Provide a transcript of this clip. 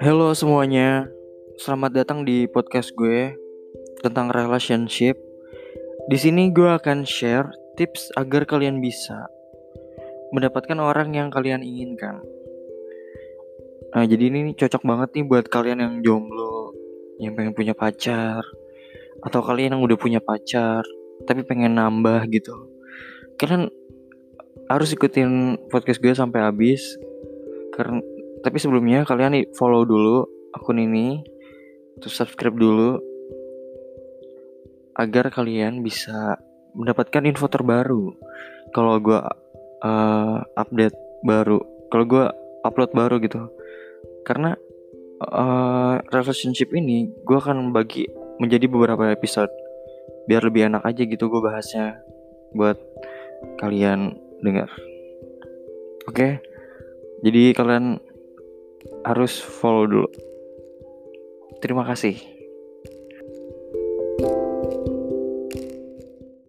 Halo semuanya, selamat datang di podcast gue tentang relationship. Di sini gue akan share tips agar kalian bisa mendapatkan orang yang kalian inginkan. Nah, jadi ini cocok banget nih buat kalian yang jomblo, yang pengen punya pacar, atau kalian yang udah punya pacar tapi pengen nambah gitu. Kalian harus ikutin podcast gue sampai habis karena tapi sebelumnya kalian nih follow dulu akun ini terus subscribe dulu agar kalian bisa mendapatkan info terbaru kalau gue uh, update baru kalau gue upload baru gitu karena uh, relationship ini gue akan bagi menjadi beberapa episode biar lebih enak aja gitu gue bahasnya buat kalian dengar. Oke. Jadi kalian harus follow dulu. Terima kasih.